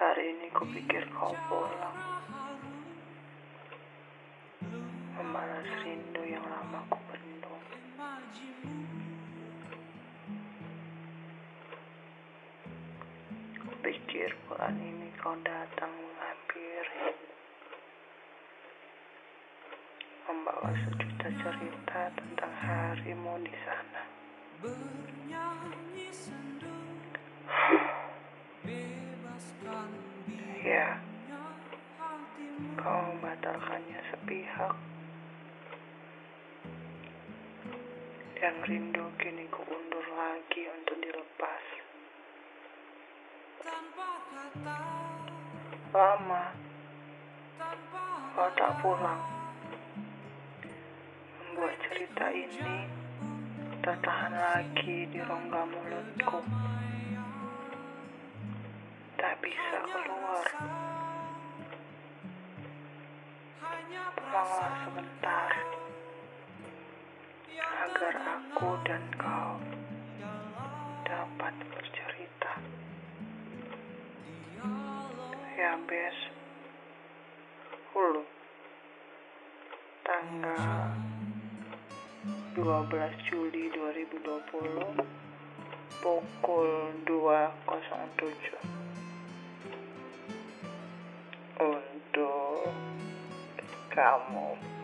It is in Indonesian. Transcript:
Hari ini ku pikir kau pulang. Membalas rindu yang lama ku bendung. Kupikir bulan ini kau datang menghampiri. Membawa sejuta cerita tentang harimu di sana. Kau membatalkannya sepihak. Dan rindu kini ku undur lagi untuk dilepas. Lama, kau tak pulang. Membuat cerita ini tertahan lagi di rongga mulutku. Tak bisa keluar. Pulanglah sebentar agar aku dan kau dapat bercerita. Ya, Bes. Hulu. Tanggal 12 Juli 2020 pukul 2.07 foul mold.